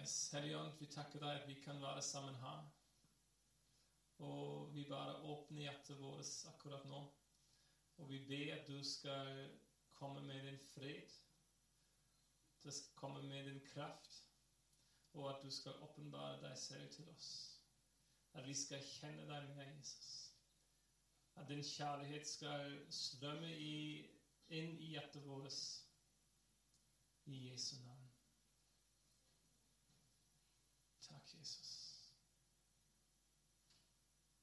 Yes, Hellige Ånd, vi takker deg at vi kan være sammen her. Og vi bare åpner hjertet vårt akkurat nå. Og vi ber at du skal komme med din fred. Du skal komme med din kraft. Og at du skal åpenbare deg selv til oss. At vi skal kjenne deg mer, Jesus. At din kjærlighet skal strømme inn i hjertet vårt. I Jesu navn. Takk, Jesus.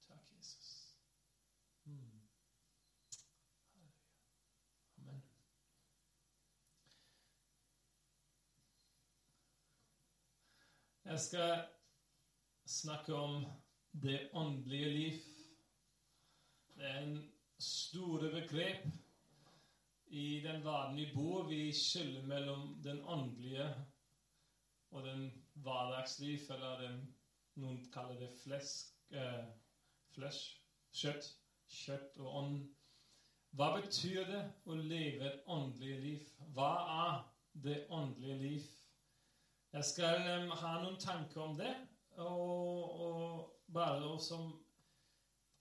Takk, Jesus. Mm. Amen. Jeg skal snakke om det åndelige liv. Det er en store begrep. I den verden vi bor, vi skiller mellom den åndelige og den hverdagsliv, eller den, noen kaller det flesk, eh, flesh, kjøtt, kjøtt og ånd. Hva betyr det å leve et åndelig liv? Hva er det åndelige liv? Jeg skal um, ha noen tanker om det, og, og bare som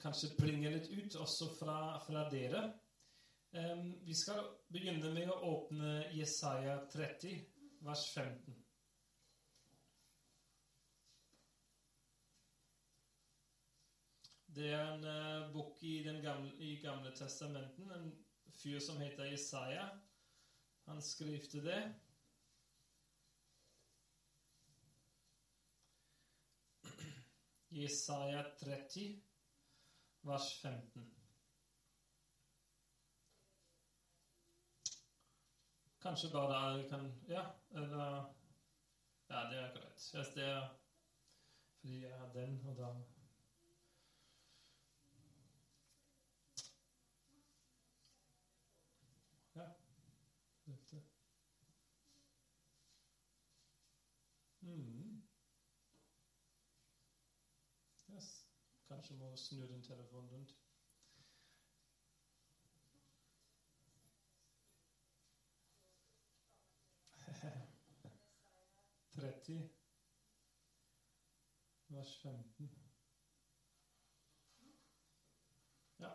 kanskje bringer litt ut også fra, fra dere. Um, vi skal begynne med å åpne Jesaja 30, vers 15. Det er en uh, bok i, gamle, i Gamle testamenten. En fyr som heter Jesaja. Han skrivte det. Jesaja 30, vers 15. Kanskje bare kan Ja, eller Ja, det er greit. Hvis det er fordi jeg har den, og da Ja. Dette. Mm. Yes. Kanskje må snu den telefonen rundt. Tretti, vers 15. Ja.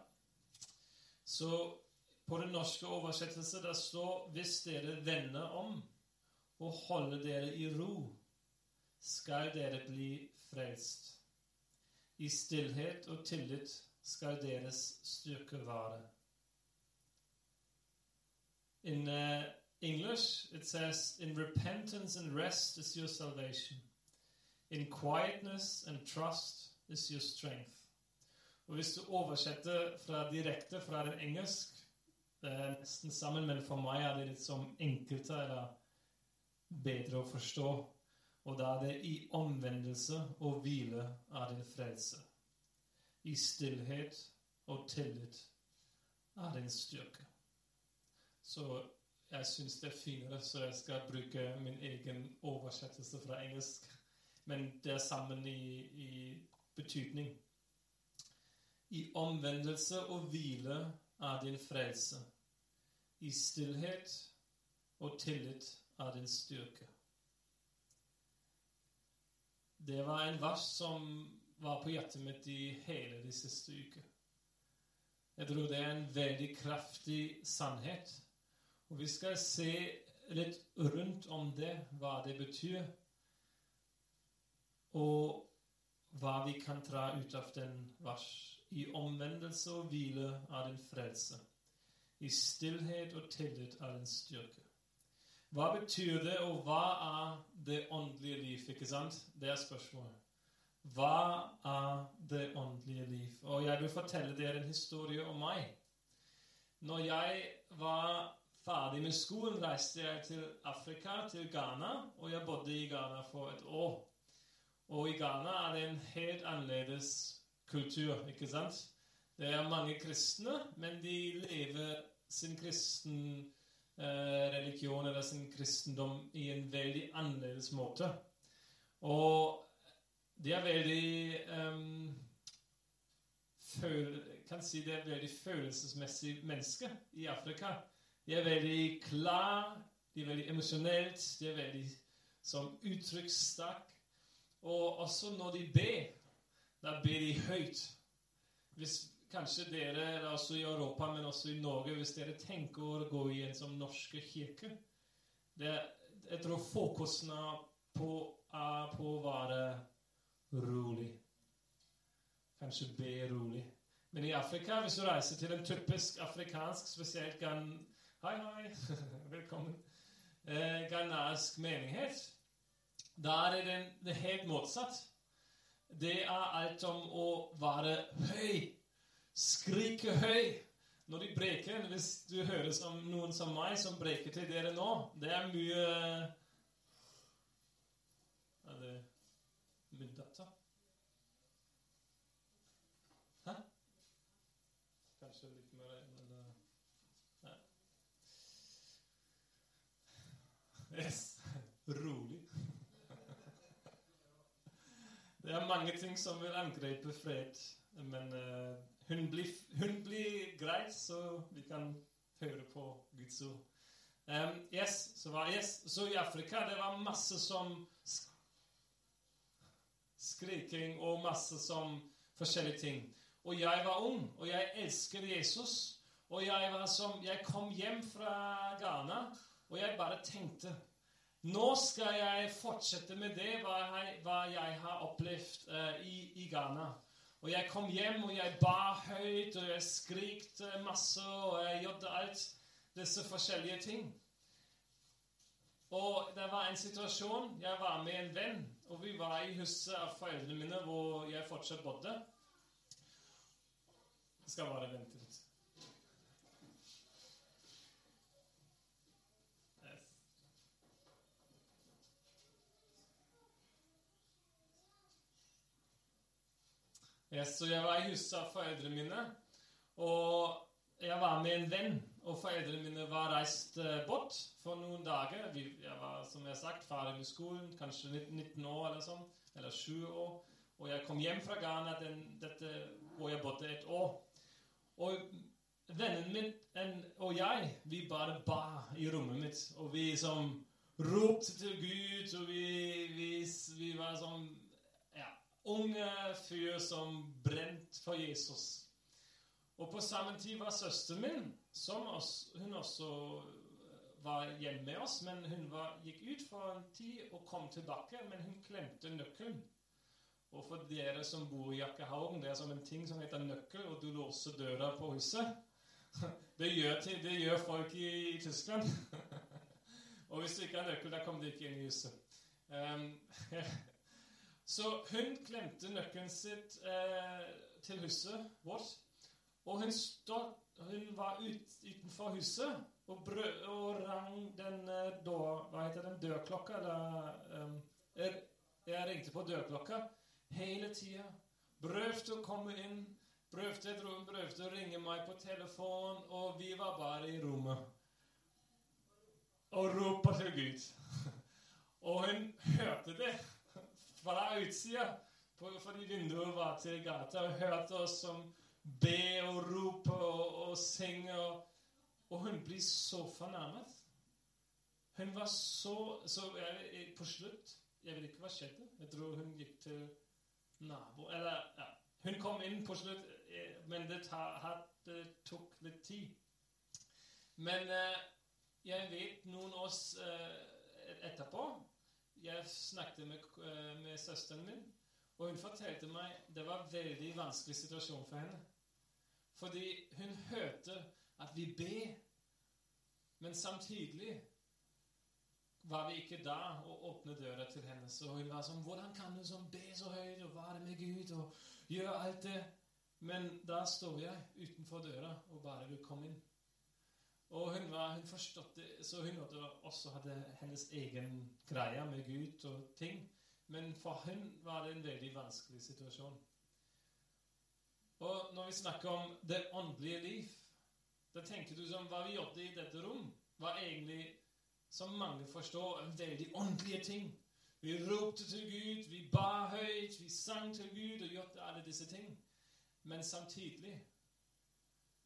Så på den norske oversettelse der står 'Hvis dere vender om og holder dere i ro, skal dere bli frelst'. I stillhet og tillit skal deres styrke vare. In uh, English, it says, In repentance and rest is your salvation. In quietness and trust is your strength. Og Hvis du oversetter fra direkte fra den engelsk det er nesten sammen, men for meg er det litt som enkelte eller bedre å forstå. Og da det i omvendelse og hvile er din frelse. I stillhet og tillit er din styrke. Så jeg syns det er finere, så jeg skal bruke min egen oversettelse fra engelsk. Men det er sammen i, i betydning. I omvendelse og hvile er din frelse. I stillhet og tillit er din styrke. Det var en vers som var på hjertet mitt i hele de siste uker. Jeg tror det er en veldig kraftig sannhet. Og vi skal se litt rundt om det, hva det betyr, og hva vi kan dra ut av den vers. I omvendelse og hvile av din frelse. I stillhet og tillit av din styrke. Hva betyr det, og hva er det åndelige liv? ikke sant? Det er spørsmålet. Hva er det åndelige liv? Og jeg vil fortelle dere en historie om meg. Når jeg var ferdig med skolen, reiste jeg til Afrika, til Ghana, og jeg bodde i Ghana for et år. Og i Ghana er det en helt annerledes kultur, ikke sant? Det er mange kristne, men de lever sin kristen religion eller sin kristendom i en veldig annerledes måte. Og de er veldig um, føl, kan si det er veldig følelsesmessige mennesker i Afrika. De er veldig klar, de er veldig emosjonelt, de er veldig som uttrykkssterk. Og også når de ber, da ber de høyt. Hvis kanskje dere, også i Europa, men også i Norge, hvis dere tenker å gå i en som norske kirke det, Jeg tror fokusen på, er på å være rolig. Kanskje be rolig. Men i Afrika, hvis du reiser til en typisk afrikansk, spesielt gan... Hei, hei. Velkommen. Eh, ghanaisk menighet, da er det, det helt motsatt. Det er alt om å være høy. Skrike høy. Når de breker, hvis du hører som noen som meg som breker til dere nå, det er mye Er det muddata? kanskje litt mer men uh, ja. Yes. Rolig. Det er mange ting som vil angripe fred, men uh, hun, blir, hun blir greit, så vi kan høre på Guds ord. Um, yes, så, var, yes, så i Afrika det var masse som skriking og masse som forskjellige ting. Og jeg var ung, og jeg elsket Jesus. Og jeg, som, jeg kom hjem fra Ghana, og jeg bare tenkte Nå skal jeg fortsette med det hva jeg, hva jeg har opplevd uh, i, i, Ghana. Og jeg kom hjem, og jeg ba høyt, og jeg skrikte masse, og jeg gjorde alt disse forskjellige ting. Og det var en situasjon Jeg var med en venn, og vi var i huset av foreldrene mine hvor jeg fortsatt bodde skal bare vente litt. Yes, så jeg var i huset av foreldrene mine, og jeg var med en venn. Og foreldrene mine var reist eh, bort for noen dager. Jeg var som jeg har sagt, ferdig med skolen, kanskje 19 år eller sånn, eller 7 år. Og jeg kom hjem fra Ghana den, dette, hvor jeg bodde et år. Og vennen min en, og jeg, vi bare ba i rommet mitt. Og vi som ropte til Gud, og vi, vi, vi var sånn unge fyr som brent for Jesus. Og på samme tid var søsteren min, som også, hun også var hjemme med oss, men hun var, gikk ut for en tid og kom tilbake, men hun klemte nøkkelen. Og for dere som bor i Jakkehaugen, det er som en ting som heter nøkkel, og du låser døra på huset. Det gjør, til, det gjør folk i, i, Tyskland. og hvis du ikke har nøkkel, da kommer du ikke inn i huset. Um, så hun klemte nøkkelen sitt eh, til huset vårt. Og hun, stod, hun var ut, utenfor huset og, brø, og rang den, da, hva heter den dørklokka. Eller, um, jeg ringte på dørklokka hele tida. Prøvde å komme inn, prøvde prøvde å ringe meg på telefon, og vi var bare i rommet. Og ropte til Gud. og hun hørte det fra utsida, fordi vinduet var til gata, og hørte oss som be og rope og, og synge. Og, og hun blir så fornærmet. Hun var så, så jeg, På slutt Jeg vet ikke hva skjedde. Jeg tror hun gikk til nabo Eller ja, Hun kom inn på slutt, eh, men det, tar, det tok litt tid. Men eh, jeg vet noen år eh, etterpå Jeg snakket med, eh, med søsteren min, og hun fortalte meg det var en veldig vanskelig situasjon for henne. Fordi hun hørte at vi ber, men samtidig var vi ikke da å åpne døra til henne. Så hun var sånn Hvordan kan du sånn be så høyt og være med Gud og gjøre alt det? Men da står jeg utenfor døra og bare vil komme inn. Og hun var, hun forstått så hun også hadde hennes egen greie med Gud og ting. Men for hun var det en veldig vanskelig situasjon. Og når vi snakker om det åndelige liv, da tenker du som hva vi gjorde i dette rom, var egentlig som mange forstår, en veldig åndelige ting. Vi ropte til Gud, vi ba høyt, vi sang til Gud og gjorde alle disse ting. Men samtidig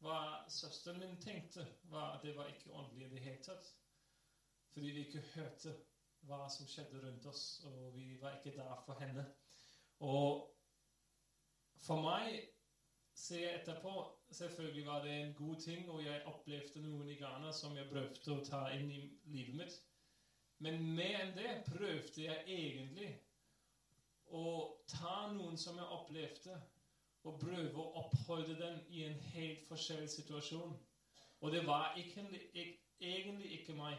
hva søsteren min tenkte, var at det var ikke åndelig i det hele tatt. Fordi vi ikke hørte hva som skjedde rundt oss, og vi var ikke der for henne. Og for meg ser jeg etterpå Selvfølgelig var det en god ting, og jeg opplevde noen i Ghana som jeg prøvde å ta inn i livet mitt. Men mer enn det prøvde jeg egentlig å ta noen som jeg opplevde, og prøve å oppholde dem i en helt forskjellig situasjon. Og det var egentlig, egentlig ikke meg.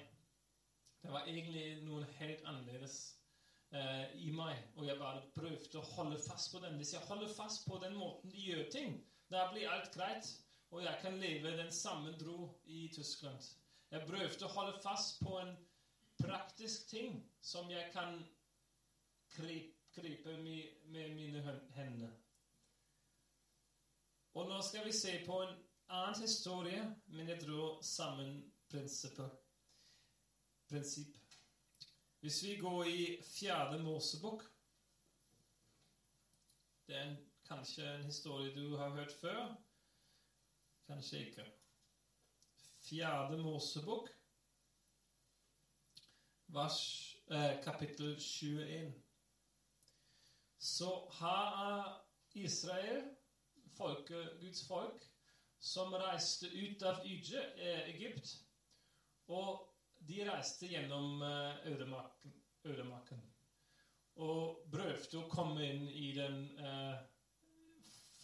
Det var egentlig noen helt annerledes eh, i meg. Og jeg bare prøvde å holde fast på den. Hvis jeg holder fast på den måten de gjør ting, da blir alt greit, og jeg kan leve den samme dro i Tyskland. Jeg prøvde å holde fast på en praktisk ting som jeg kan gripe med mine hender. Og nå skal vi se på en annen historie, men jeg drar sammen. Prinsipp. Hvis vi går i Fjerde Mosebok Det er en Kanskje en historie du har hørt før. Kanskje ikke. Fjerde Mosebok, vers, eh, kapittel 21. Så har Israel, folket, Guds folk, som reiste ut av eh, Egypt, og de reiste gjennom eh, ødemarken. Og prøvde å komme inn i den eh,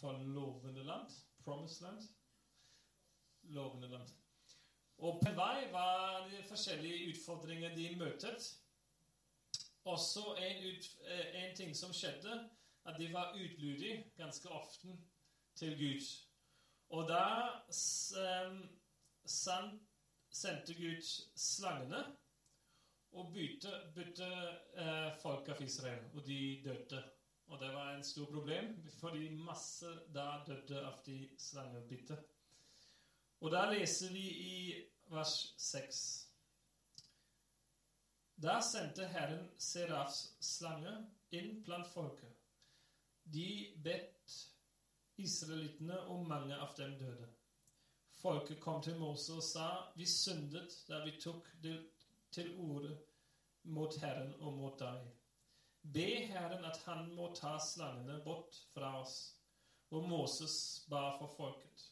forlovende land. Promised land. Lovende land. Og på vei var det forskjellige utfordringer de møtet. Også en, ut, eh, en ting som skjedde, at de var utlydige ganske ofte til Gud. Og da sendte Gud slangene og bytte, bytte eh, folk av Israel, og de døde. Og det var en stor problem, fordi masse da døde av de slangebitte. Og da leser vi i vers 6. Da sendte Herren Serafs slange inn blant folket. De bedt israelittene, og mange av dem døde. Folket kom til Mose og sa, vi syndet da vi tok det til orde mot Herren og mot deg. Be Herren at han må ta slangene bort fra oss. Og Moses ba for folket.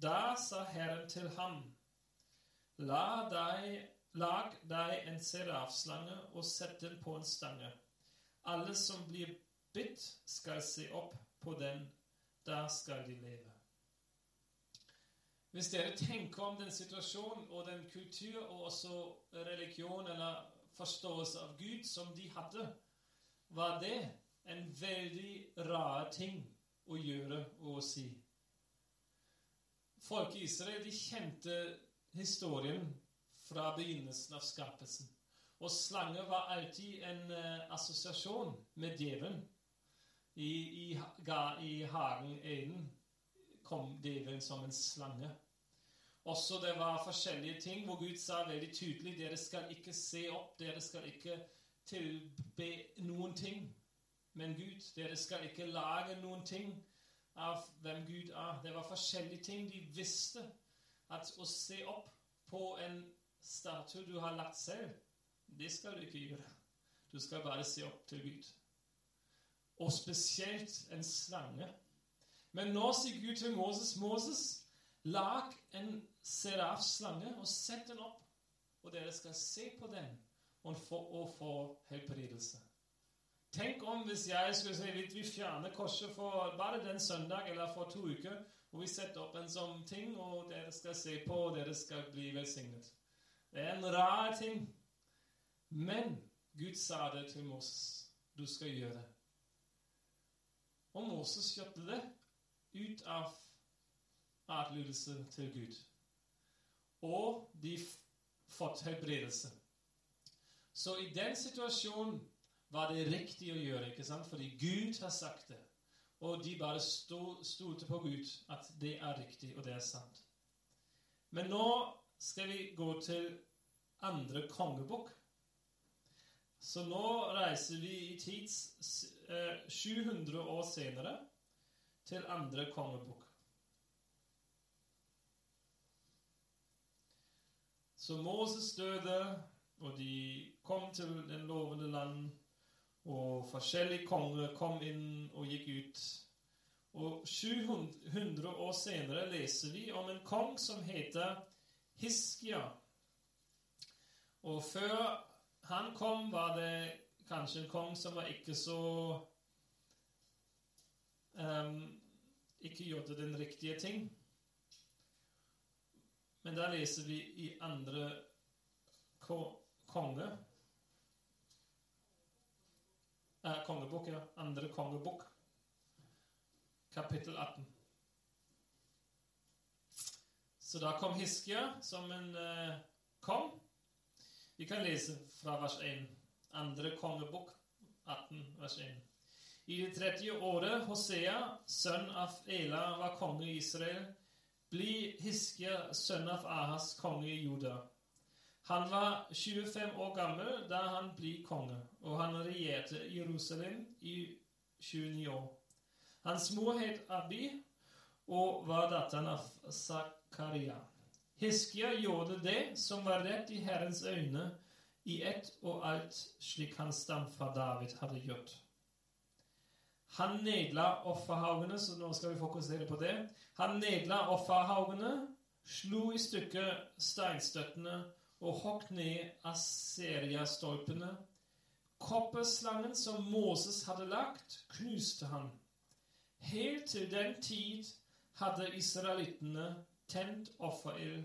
Da sa Herren til ham, La deg, lag deg en serafslange og sett den på en stange. Alle som blir bitt, skal se opp på den. Da skal de leve. Hvis dere tenker om den situasjonen og den kultur og også religion eller forståelse av Gud som de hadde, var det en veldig rar ting å gjøre og å si. Folk i Israel de kjente historien fra begynnelsen av skapelsen. Og slange var alltid en uh, assosiasjon med djevelen. I, i, ga, i hagen Eden kom djevelen som en slange. Også det var forskjellige ting hvor Gud sa veldig tydelig dere skal ikke se opp, dere skal ikke tilbe noen ting. Men Gud, dere skal ikke lage noen ting av hvem Gud er. Det var forskjellige ting de visste. At å se opp på en statue du har lagt selv, det skal du ikke gjøre. Du skal bare se opp til Gud. Og spesielt en slange. Men nå sier Gud til Moses, Moses, lag en seraf-slange og sett den opp, og dere skal se på den og få, få helbredelse. Tenk om hvis jeg skulle si at vi fjerner korset for bare den søndag eller for to uker, og vi setter opp en sånn ting, og dere skal se på, og dere skal bli velsignet. Det er en rar ting. Men Gud sa det til Moses. Du skal gjøre det. Og Moses kjøpte det ut av adlydelse til Gud. Og de fått helbredelse. Så i den situasjonen var det riktig å gjøre, ikke sant? fordi Gud har sagt det. Og de bare stolte på Gud at det er riktig, og det er sant. Men nå skal vi gå til andre kongebok. Så nå reiser vi i tids eh, 700 år senere til andre kongebok. Så Moses døde Og de kom til den lovende land, og forskjellige konger kom inn og gikk ut. Og 700 år senere leser vi om en kong som heter Hiskia. Og før han kom, var det kanskje en kong som var ikke så um, Ikke gjorde den riktige ting. Men da leser vi i andre konge eh, Kongebok, ja. Andre kongebok, kapittel 18. Så da kom Hiskia som en eh, kong. Vi kan lese fra vers 1. Andre kongebok 18, vers 1. I det tredje året Hosea, sønn av Ela, var konge i Israel, blir Hiskia, sønn av Ahas, konge i Juda. Han var 25 år gammel da han ble konge, og han regjerte Jerusalem i 29 år. Hans mor het Abi og var datteren av Zakaria. Hiskia gjorde det som var rett i Herrens øyne, i ett og alt slik hans stamfar David hadde gjort. Han nedla offerhaugene, så nå skal vi fokusere på det. Han nedla offerhaugene, slo i stykker steinstøttene og hogg ned Aseria-stolpene. Kopperslangen som Moses hadde lagt, knuste han. Helt til den tid hadde israelittene tent offerild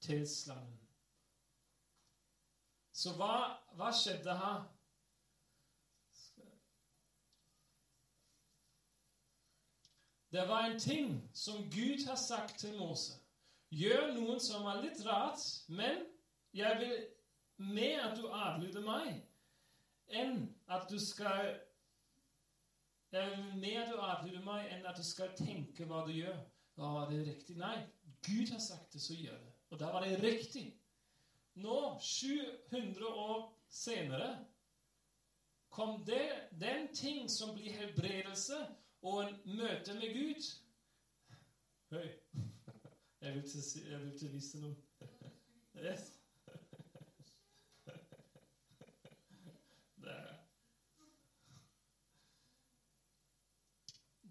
til slangen. Så hva, hva skjedde her? Det var en ting som Gud har sagt til Mose. Gjør noen som er litt rart, men jeg vil mer at du adlyder meg, enn at du skal Jeg vil mer at du adlyder meg, enn at du skal tenke hva du gjør. Å, det er riktig. Nei, Gud har sagt det, så gjør det. Og da var det riktig. Nå, 700 år senere, kom det, den ting som blir helbredelse og en møte med Gud. Høy. Jeg vil til, jeg vil til vise noe. Yes. Der.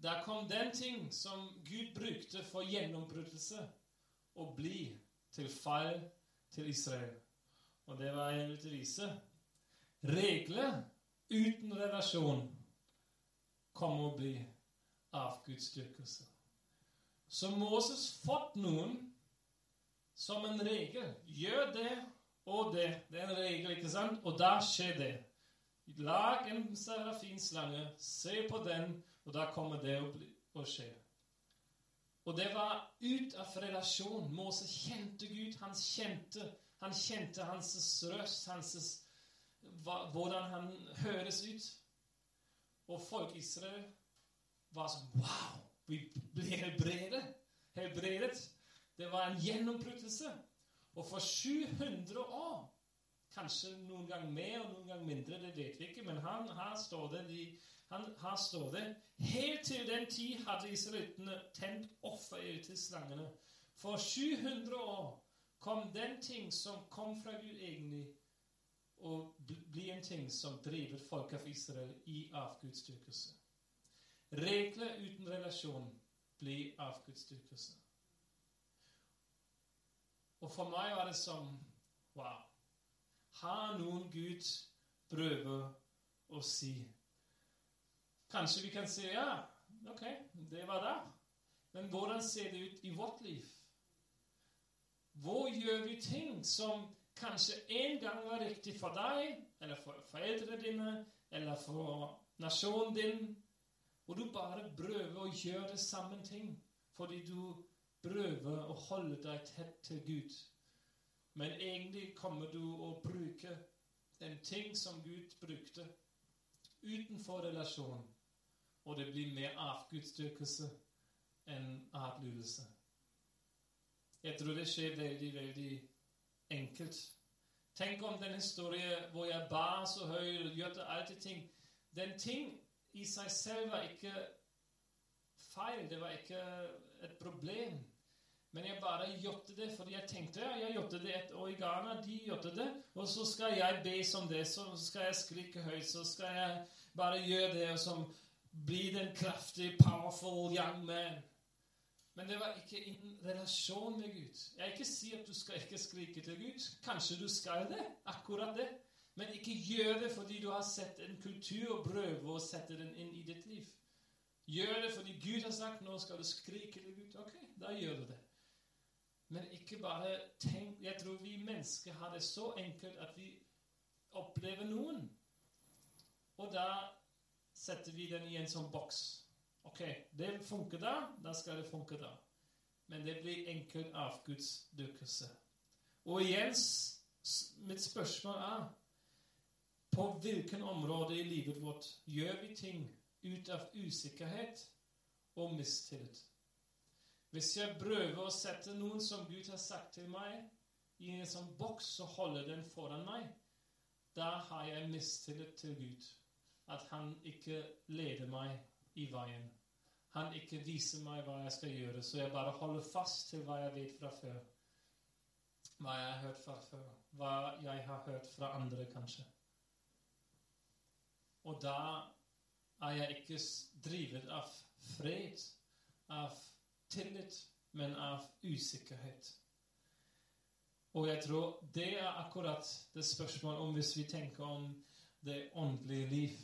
Der kom den ting som Gud brukte for gjennombrytelse å bli til feil til Israel. Og det var vise. Regler uten relasjon kommer å bli avgudsdyrkelse. Så Moses fått noen som en regel. Gjør det og det. Det er en regel, ikke sant? Og da skjer det. Lag en serafinslange, se på den, og da kommer det å, bli, å skje. Og det var ut av relasjon. Moses kjente Gud. Han kjente, han kjente hans røst, hans, hvordan han høres ut. Og folk i Israel var sånn Wow! Vi ble helbredet. helbredet. Det var en gjennombrytelse. Og for 700 år Kanskje noen gang mer og noen gang mindre, det vet vi ikke. Men han, her står det de, han, her står det Helt til den tid hadde israelittene tent offeret til slangene. For 700 år kom den ting som kom fra Gud egentlig, og bli en ting som driver folk av Israel i avgudsdyrkelse. Regler uten relasjon blir avgudsdyrkelse. Og for meg var det som Wow. Har noen Gud prøver å si Kanskje vi kan si ja, ok, det var det. Men hvordan ser det ut i vårt liv? Hvor gjør vi ting som kanskje en gang var riktig for deg, eller for foreldrene dine, eller for nasjonen din, og du bare prøver å gjøre det samme ting fordi du prøver å holde deg tett til Gud. Men egentlig kommer du å bruke en ting som Gud brukte, utenfor relasjon. Og det blir mer avgudsdyrkelse enn adlydelse. Jeg tror det skjer veldig, veldig enkelt. Tenk om den historien hvor jeg ba så høyt og gjorde alltid ting. Den ting i seg selv var ikke feil. Det var ikke et problem. Men jeg bare gjorde det fordi jeg tenkte ja, jeg gjorde det et år i Ghana. De gjorde det. Og så skal jeg be som det. Så skal jeg skrike høyt. Så skal jeg bare gjøre det som blir den kraftige, powerful young man. Men det var ikke en relasjon med Gud. Jeg ikke sier at du skal ikke skrike til Gud. Kanskje du skal det. Akkurat det. Men ikke gjør det fordi du har sett en kultur og prøver å sette den inn i ditt liv. Gjør det fordi Gud har sagt 'nå skal du skrike til Gud'. Ok, da gjør du det. Men ikke bare tenk Jeg tror vi mennesker har det så enkelt at vi opplever noen. Og da setter vi den i en sånn boks. Ok, det funker da, da skal det funke da. Men det blir enkelt avgudsdyrkelse. Og igjen, mitt spørsmål er på hvilken område i livet vårt gjør vi ting ut av usikkerhet og mistillit? Hvis jeg prøver å sette noen som Gud har sagt til meg, i en sånn boks så holder den foran meg, da har jeg mistillit til Gud. At han ikke leder meg i veien. Han ikke viser meg hva jeg skal gjøre, så jeg bare holder fast til hva jeg vet fra før. Hva jeg har hørt fra før. Hva jeg har hørt fra andre, kanskje. Og da er jeg ikke drivet av fred, av tillit, men av usikkerhet. Og jeg tror det er akkurat det spørsmålet om hvis vi tenker om det åndelige liv.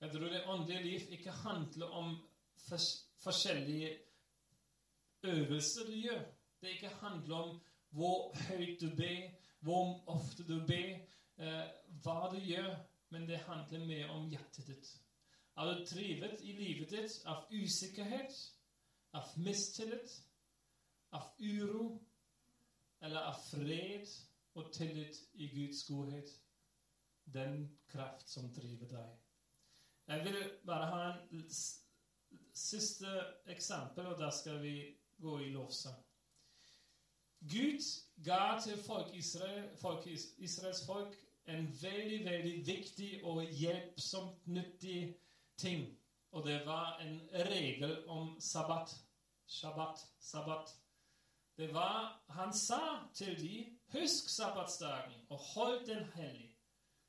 Jeg tror det åndelige liv ikke handler om forskjellige øvelser du gjør. Det ikke handler om hvor høyt du ber, hvor ofte du ber, eh, hva du gjør men det handler mer om hjertet ditt. Er du trivet i livet ditt av usikkerhet, av mistillit, av uro, eller av fred og tillit i Guds godhet? Den kraft som driver deg. Jeg vil bare ha en siste eksempel, og da skal vi gå i lovsang. Gud ga til folk Israel, folk, Israels folk en veldig, veldig viktig og hjelpsomt nyttig ting. Og det var en regel om sabbat. Shabbat. Sabbat. Det var Han sa til dem husk sabbatsdagen og hold den hellig.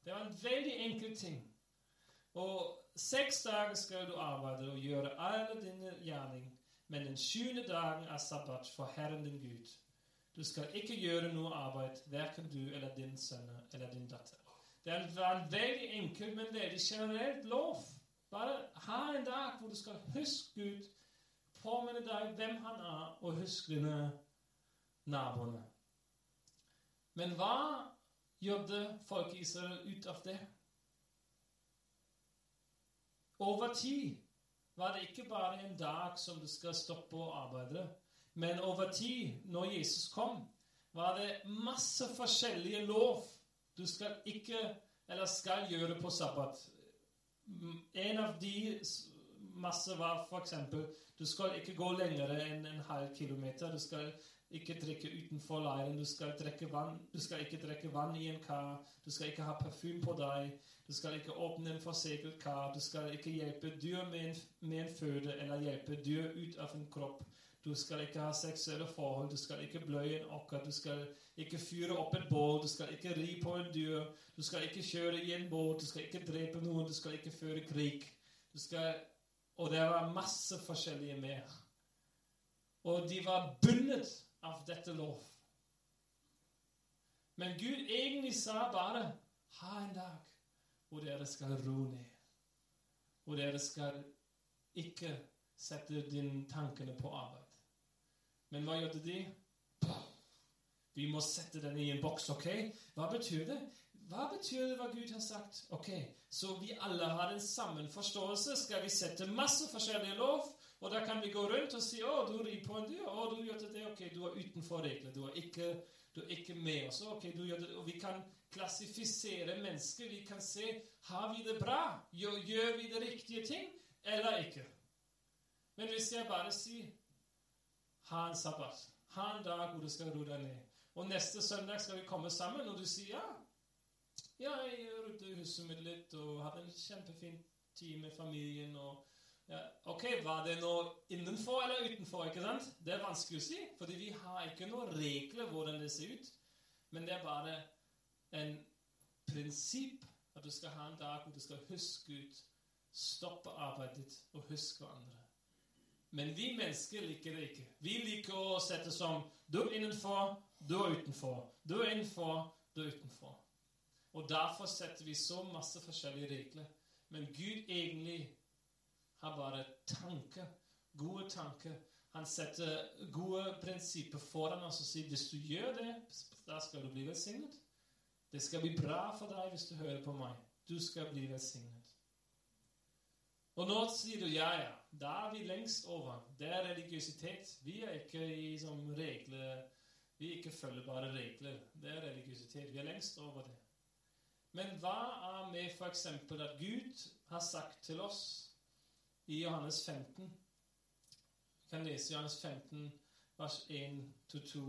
Det var en veldig enkel ting. Og seks dager skal du arbeide og gjøre alle dine gjerning, men den sjuende dagen er sabbat for Herren din Gud. Du skal ikke gjøre noe arbeid, verken du eller din sønn eller din datter. Det er en veldig enkel, men veldig generelt lov. Bare ha en dag hvor du skal huske Gud, påminne deg hvem han er, og huske dine naboene. Men hva gjorde folk i Israel ut av det? Over tid var det ikke bare en dag som du skal stoppe å arbeide. Men over tid, når Jesus kom, var det masse forskjellige lov. Du skal ikke, eller skal gjøre på sabbat. En av de masse var f.eks. Du skal ikke gå lenger enn en halv kilometer. Du skal ikke drikke utenfor leiren. Du skal, vann. du skal ikke drikke vann i en kar. Du skal ikke ha parfyme på deg. Du skal ikke åpne en forseglet kar. Du skal ikke hjelpe dyr med en, med en føde eller hjelpe dyr ut av en kropp. Du skal ikke ha seksuelle forhold, du skal ikke bløye en åker, du skal ikke fyre opp et bål, du skal ikke ri på en dyr, du skal ikke kjøre i en båt, du skal ikke drepe noen, du skal ikke føre krig. Du skal, og det var masse forskjellige mer. Og de var bundet av dette lov. Men Gud egentlig sa bare ha en dag hvor dere skal ro ned. Hvor dere skal ikke sette dine tankene på arbeid. Men hva gjorde de? Vi må sette den i en boks, ok? Hva betyr det? Hva betyr det hva Gud har sagt? Ok, Så vi alle har den samme forståelse. Skal vi sette masse forskjellige lov? Og da kan vi gå rundt og si 'Å, du rir på en dyr.' 'Å, du gjør det.' Ok, du er utenfor reglene. Du du er ikke med oss. Ok, du gjør det. Og vi kan klassifisere mennesker. Vi kan se har vi det bra. Gjør, gjør vi det riktige ting, eller ikke? Men hvis jeg bare sier ha en sabbat. Ha en dag hvor du skal roe deg ned. Og neste søndag skal vi komme sammen, og du sier ja. Ja, jeg ryddet huset mitt litt og hadde en kjempefin tid med familien og, Ja, ok, Var det nå innenfor eller utenfor? ikke sant? Det er vanskelig å si, fordi vi har ikke noen regler hvordan det ser ut. Men det er bare en prinsipp at du skal ha en dag hvor du skal huske ut, stoppe arbeidet og huske andre. Men vi mennesker liker det ikke. Vi liker å sette som du er innenfor, du er utenfor. Du er innenfor, du er utenfor. Og derfor setter vi så masse forskjellige regler. Men Gud egentlig har bare tanker, gode tanker. Han setter gode prinsipper foran oss og sier hvis du gjør det, da skal du bli velsignet. Det skal bli bra for deg hvis du hører på meg. Du skal bli velsignet. Og nå sier du ja, ja. Da er vi lengst over. Det er religiøsitet. Vi er ikke i som regler Vi ikke følger bare regler. Det er religiøsitet. Vi er lengst over det. Men hva er med f.eks. at Gud har sagt til oss i Johannes 15 Vi kan lese Johannes 15, vers 1-2.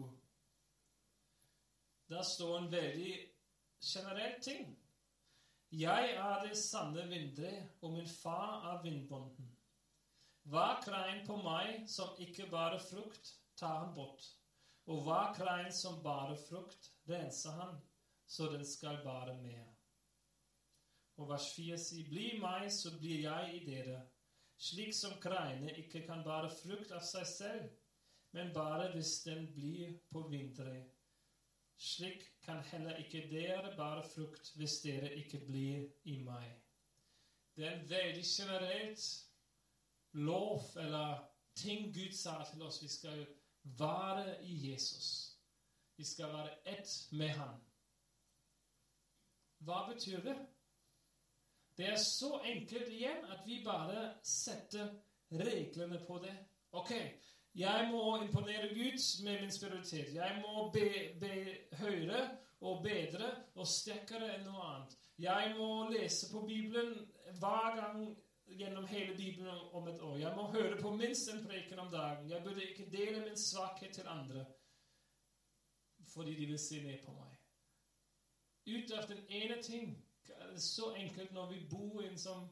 Der står en veldig generell ting. Jeg er det sanne vindre, og min far er vindbonden. Hva krein på meg som ikke bare frukt, tar han bort. Og hva krein som bare frukt, renser han, så den skal bare mer. Og vers 4 sier, Bli meg, så blir jeg i dere, slik som kreine ikke kan bare frukt av seg selv, men bare hvis den blir på vinteren. slik kan heller ikke dere bære frukt hvis dere ikke blir i meg. Det er en veldig generelt lov eller ting Gud sa til oss. Vi skal være i Jesus. Vi skal være ett med Han. Hva betyr det? Det er så enkelt igjen at vi bare setter reglene på det. Ok, jeg må imponere Gud med min spiritualitet. Jeg må be, be høyere og bedre og sterkere enn noe annet. Jeg må lese på Bibelen hver gang gjennom hele Bibelen om et år. Jeg må høre på minst en preken om dagen. Jeg burde ikke dele min svakhet til andre fordi de vil se ned på meg. Ut av den ene ting er det så enkelt når vi bor inn som,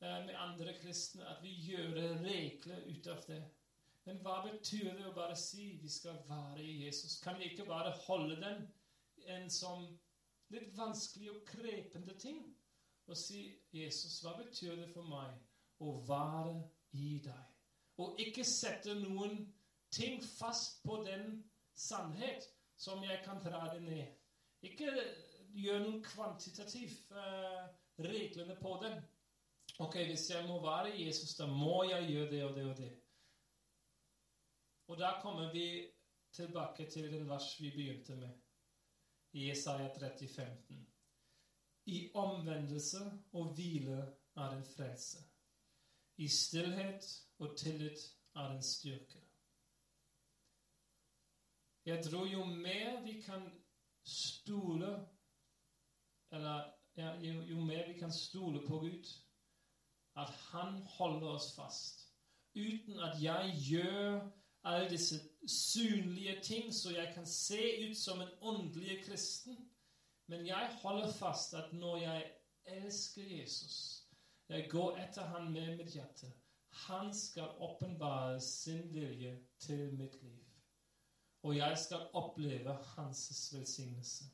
eh, med andre kristne, at vi gjør regler ut av det. Men hva betyr det å bare si vi skal være i Jesus? Kan vi ikke bare holde den en som litt vanskelig og krepende ting? Og si, 'Jesus, hva betyr det for meg å være i deg?' Og ikke sette noen ting fast på den sannhet som jeg kan dra det ned. Ikke gjør noen kvantitativ uh, reglene på den. Ok, hvis jeg må være Jesus, da må jeg gjøre det og det og det. Og da kommer vi tilbake til den vers vi begynte med, i Isaiah 30, 15. I omvendelse og hvile er den frelse. I stillhet og tillit er den styrke. Jeg tror jo mer vi kan stole Eller ja, jo, jo mer vi kan stole på Gud, at Han holder oss fast, uten at jeg gjør alle disse synlige ting, så jeg kan se ut som en åndelig kristen. Men jeg holder fast at når jeg elsker Jesus, jeg går etter han med mitt hjerte, han skal åpenbare sin vilje til mitt liv. Og jeg skal oppleve hans velsignelse.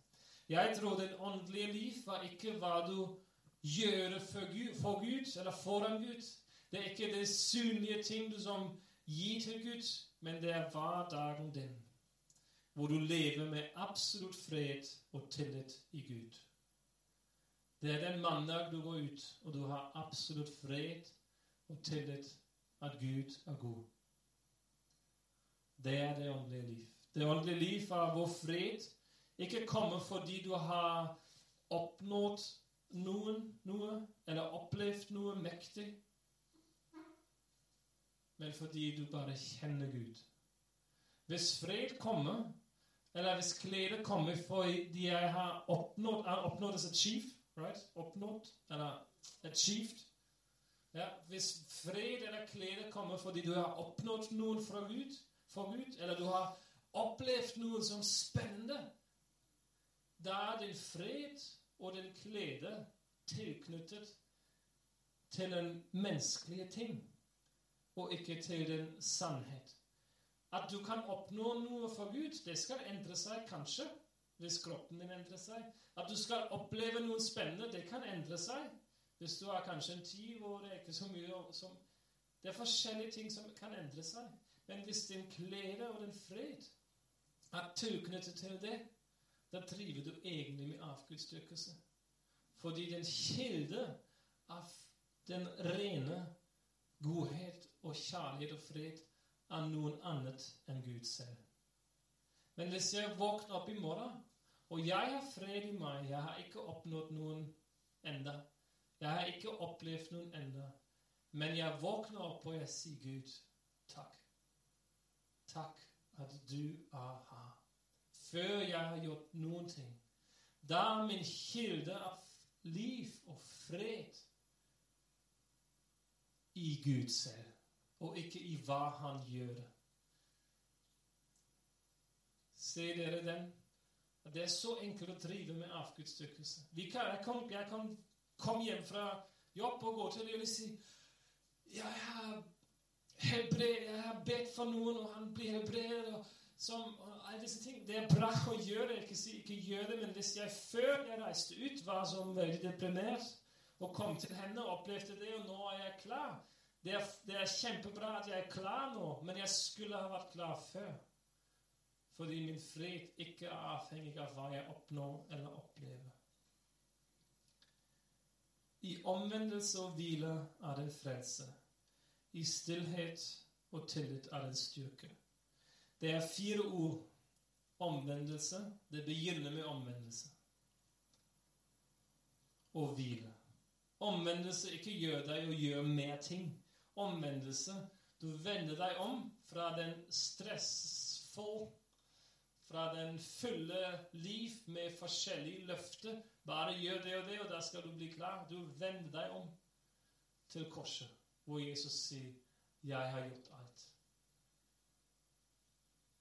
Jeg tror det åndelige liv var ikke hva du gjør for Gud, for Gud eller foran Gud. Det er ikke det synlige ting du som gir til Gud, men det er hverdagen din, hvor du lever med absolutt fred og tillit i Gud. Det er den mandag du går ut, og du har absolutt fred og tillit at Gud er god. Det er det åndelige liv. Det åndelige liv er hvor fred ikke kommer fordi du har oppnådd noen, noe, eller opplevd noe mektig men fordi du bare kjenner Gud. Hvis fred kommer, eller hvis glede kommer fordi jeg har oppnådd, har oppnådd et chief, right? Oppnådd, eller achieved. Ja, hvis fred eller glede kommer fordi du har oppnådd noen fra Gud, for Gud, eller du har opplevd noe som spennende, da er din fred og din glede tilknyttet til en menneskelig ting og ikke til den sannhet. At du kan oppnå noe for Gud, det skal endre seg kanskje hvis kroppen din endrer seg. At du skal oppleve noe spennende, det kan endre seg. Hvis du har kanskje en tid og det er ikke så mye som Det er forskjellige ting som kan endre seg. Men hvis din glede og din fred er tilknyttet til det, da driver du egentlig med avgudsdyrkelse. Fordi den kilde av den rene godhet og kjærlighet og fred er noen annet enn Gud selv. Men hvis jeg våkner opp i morgen, og jeg har fred i meg Jeg har ikke oppnådd noen enda. Jeg har ikke opplevd noen enda. Men jeg våkner opp, og jeg sier, Gud, takk. Takk at du er her. Før jeg har gjort noen ting. Da er min kilde av liv og fred i Gud selv, og ikke i hva han gjør. Ser dere den? Det er så enkelt å drive med avgudsdyrkelse. Kan, jeg kan komme hjem fra jobb og gå til dem og si jeg har, helbred, jeg har bedt for noen, og han blir helbredet. og som, alle disse ting. Det er bra å gjøre ikke si ikke gjør det, men hvis jeg før jeg reiste ut, var som veldig deprimert og kom til henne og opplevde det, og nå er jeg klar det er, det er kjempebra at jeg er klar nå, men jeg skulle ha vært klar før. Fordi min fred ikke er avhengig av hva jeg oppnår eller opplever. I omvendelse og hvile er det frelse. I stillhet og tillit er det styrke. Det er fire ord. Omvendelse. Det begynner med omvendelse. Og hvile. Omvendelse ikke gjør deg å gjøre mer ting. Omvendelse Du vender deg om fra den stressfull fra den fulle liv med forskjellige løfter. Bare gjør det og det, og da skal du bli klar. Du vender deg om til korset, hvor Jesus sier, 'Jeg har gjort alt'.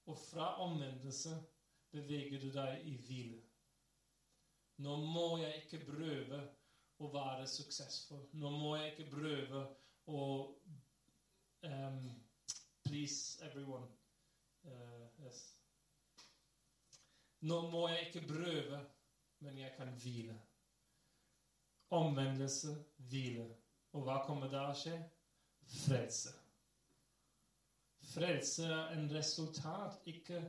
Og fra omvendelse beveger du deg i hvile. Nå må jeg ikke prøve å være suksessfull. Nå må jeg ikke prøve å um, please everyone. Uh, yes. Nå må jeg ikke prøve, men jeg kan hvile. Omvendelse, hvile. Og hva kommer da å skje? Frelse. Frelse er en resultat ikke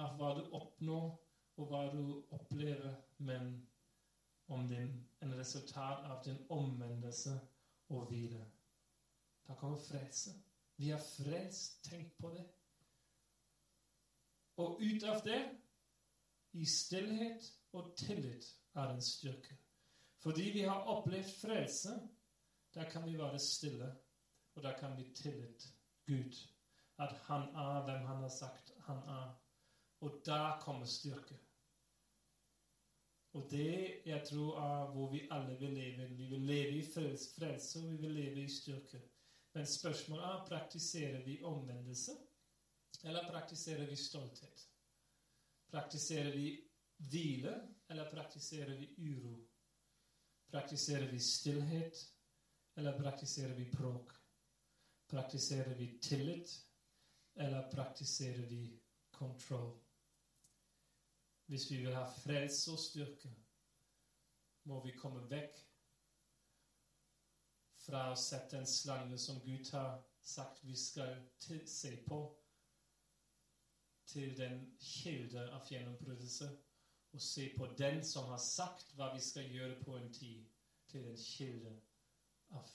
av hva du oppnår og hva du opplever, men om din, en resultat av din omvendelse og hvile. Da kommer frelse. Vi er frelst. Tenk på det. Og ut av det, i stillhet og tillit, er en styrke. Fordi vi har opplevd frelse, da kan vi være stille, og da kan vi tillit Gud at han er hvem han har sagt han er. Og da kommer styrke. Og det jeg tror er hvor vi alle vil leve. Vi vil leve i frelse, og vi vil leve i styrke. Men spørsmålet er praktiserer vi omvendelse, eller praktiserer vi stolthet? Praktiserer vi hvile, eller praktiserer vi uro? Praktiserer vi stillhet, eller praktiserer vi bråk? Praktiserer vi tillit, eller praktiserer vi kontroll? Hvis vi vil ha frelse og styrke, må vi komme vekk fra å sette en slange som Gud har sagt vi skal se på, til den kilde av gjennombruddelse. og se på den som har sagt hva vi skal gjøre på en tid, til en kilde av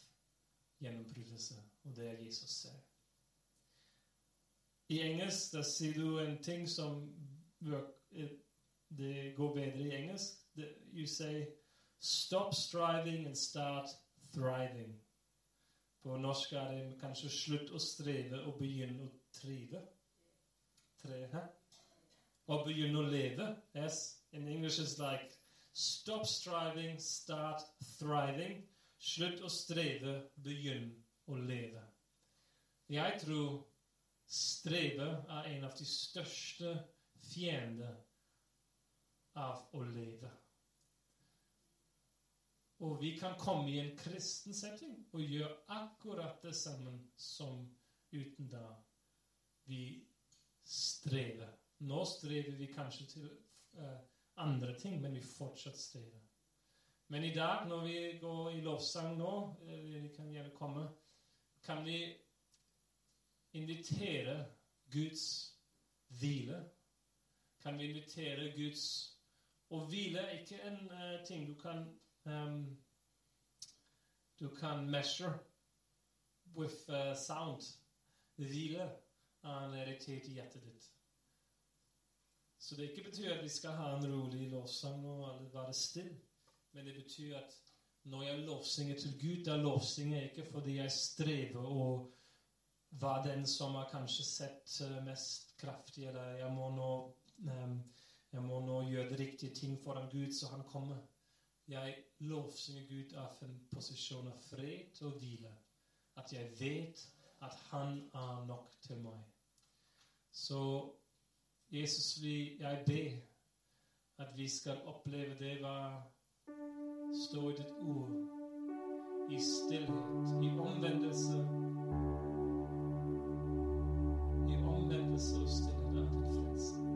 gjennombruddelse. og det er Jesus selv. I engelsk da sier du en ting som Det går bedre i engelsk. You say 'stop striving and start thriving'. På norsk er det kanskje 'slutt å streve og begynn å trive'. Tre, hæ? Og begynne å leve. Yes. In English it's like 'stop striving, start thriving'. Slutt å streve, begynn å leve. Jeg tror Strebe er en av de største fiender av å leve. Og vi kan komme i en kristen setting og gjøre akkurat det samme som uten da vi strever. Nå strever vi kanskje til uh, andre ting, men vi fortsatt strever. Men i dag, når vi går i lovsang nå, vi kan gjerne komme, kan vi invitere Guds hvile. Kan vi invitere Guds Og hvile er ikke en uh, ting du kan um, Du kan measure with uh, sound. Hvile er en realitet i hjertet ditt. Så det ikke betyr at vi skal ha en rolig lovsang og være stille. Men det betyr at når jeg lovsynger til Gud, da lovsynger jeg ikke fordi jeg strever og var den som har kanskje sett eh, mest kraftig, eller jeg må nå, um, jeg må nå gjøre de riktige ting foran Gud, så han kommer. Jeg lovsynger Gud av en posisjon av fred og hvile. At jeg vet at Han er nok til meg. Så Jesus, vi, jeg ber at vi skal oppleve det hva står i ditt ord. I stillhet, i omvendelse. I omvendelse og stillhet er din frelse.